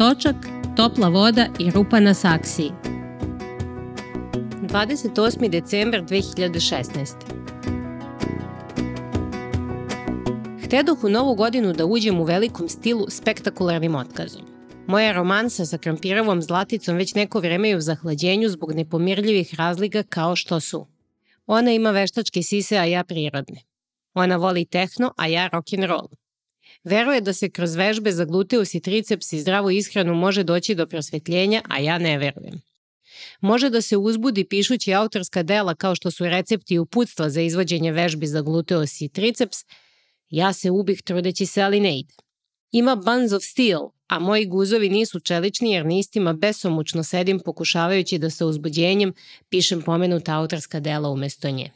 Točak, topla voda i rupa na saksiji. 28. decembar 2016. Htedoh u novu godinu da uđem u velikom stilu spektakularnim otkazom. Moja romansa sa krampirovom zlaticom već neko vreme je u zahlađenju zbog nepomirljivih razlika kao što su. Ona ima veštačke sise, a ja prirodne. Ona voli tehno, a ja rock'n'roll. Veruje da se kroz vežbe za gluteus i triceps i zdravu ishranu može doći do prosvetljenja, a ja ne verujem. Može da se uzbudi pišući autorska dela kao što su recepti i uputstva za izvođenje vežbi za gluteus i triceps, ja se ubih trudeći se, ali ne ide. Ima Buns of Steel, a moji guzovi nisu čelični jer nistima besomučno sedim pokušavajući da sa uzbuđenjem pišem pomenuta autorska dela umesto nje.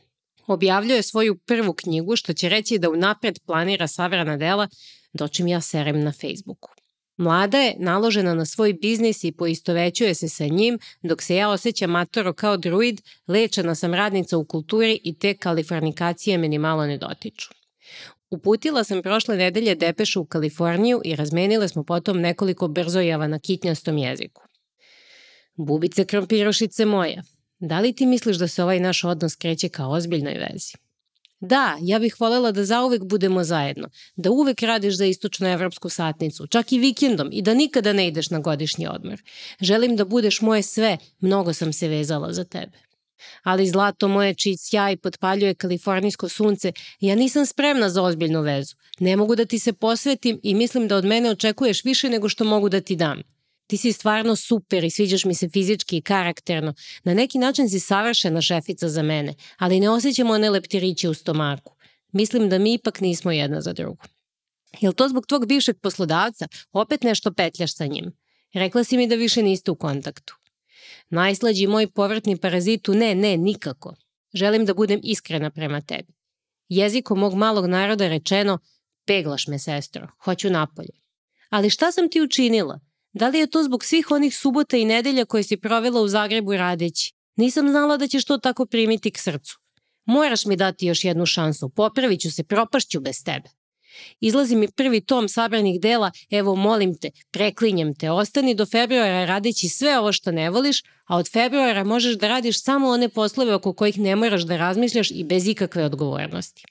Objavljuje svoju prvu knjigu što će reći da unapred planira savrana dela dočim ja serem na Facebooku. Mlada je naložena na svoj biznis i poistovećuje se sa njim, dok se ja osjećam matoro kao druid, lečena sam radnica u kulturi i te kalifornikacije me ni malo ne dotiču. Uputila sam prošle nedelje depešu u Kaliforniju i razmenile smo potom nekoliko brzojava na kitnjastom jeziku. Bubice krompirošice moja, da li ti misliš da se ovaj naš odnos kreće kao ozbiljnoj vezi? Da, ja bih volela da zauvek budemo zajedno, da uvek radiš za istočnu evropsku satnicu, čak i vikendom i da nikada ne ideš na godišnji odmor. Želim da budeš moje sve, mnogo sam se vezala za tebe. Ali zlato moje čiji sjaj potpaljuje kalifornijsko sunce, ja nisam spremna za ozbiljnu vezu. Ne mogu da ti se posvetim i mislim da od mene očekuješ više nego što mogu da ti dam. Ti si stvarno super i sviđaš mi se fizički i karakterno. Na neki način si savršena šefica za mene, ali ne osjećam one leptiriće u stomaku. Mislim da mi ipak nismo jedna za drugu. Jel to zbog tvog bivšeg poslodavca? Opet nešto petljaš sa njim. Rekla si mi da više niste u kontaktu. Najslađi moj povrtni parazitu, ne, ne, nikako. Želim da budem iskrena prema tebi. Jezikom mog malog naroda rečeno, peglaš me, sestro, hoću napolje. Ali šta sam ti učinila? Da li je to zbog svih onih subota i nedelja koje si provela u Zagrebu radeći? Nisam znala da ćeš to tako primiti k srcu. Moraš mi dati još jednu šansu, popravit ću se, propašću bez tebe. Izlazi mi prvi tom sabranih dela, evo molim te, preklinjem te, ostani do februara radeći sve ovo što ne voliš, a od februara možeš da radiš samo one poslove oko kojih ne moraš da razmišljaš i bez ikakve odgovornosti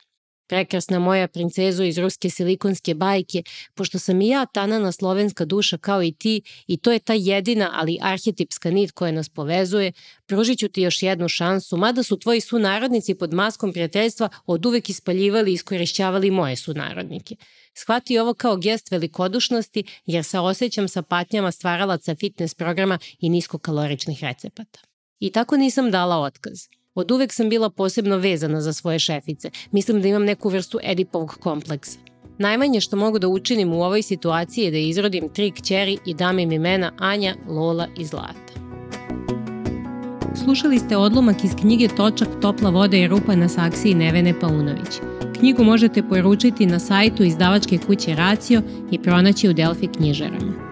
prekrasna moja princezo iz ruske silikonske bajke, pošto sam i ja tanana slovenska duša kao i ti i to je ta jedina, ali arhetipska nit koja nas povezuje, pružit ću ti još jednu šansu, mada su tvoji sunarodnici pod maskom prijateljstva od uvek ispaljivali i iskorišćavali moje sunarodnike. Shvati ovo kao gest velikodušnosti jer se osjećam sa patnjama stvaralaca fitness programa i niskokaloričnih recepata. I tako nisam dala otkaz. Od uvek sam bila posebno vezana za svoje šefice. Mislim da imam neku vrstu Edipovog kompleksa. Najmanje što mogu da učinim u ovoj situaciji je da izrodim tri kćeri i dam im imena Anja, Lola i Zlata. Slušali ste odlomak iz knjige Točak, topla voda i rupa na saksiji Nevene Paunović. Knjigu možete poručiti na sajtu izdavačke kuće Racio i pronaći u Delfi knjižarama.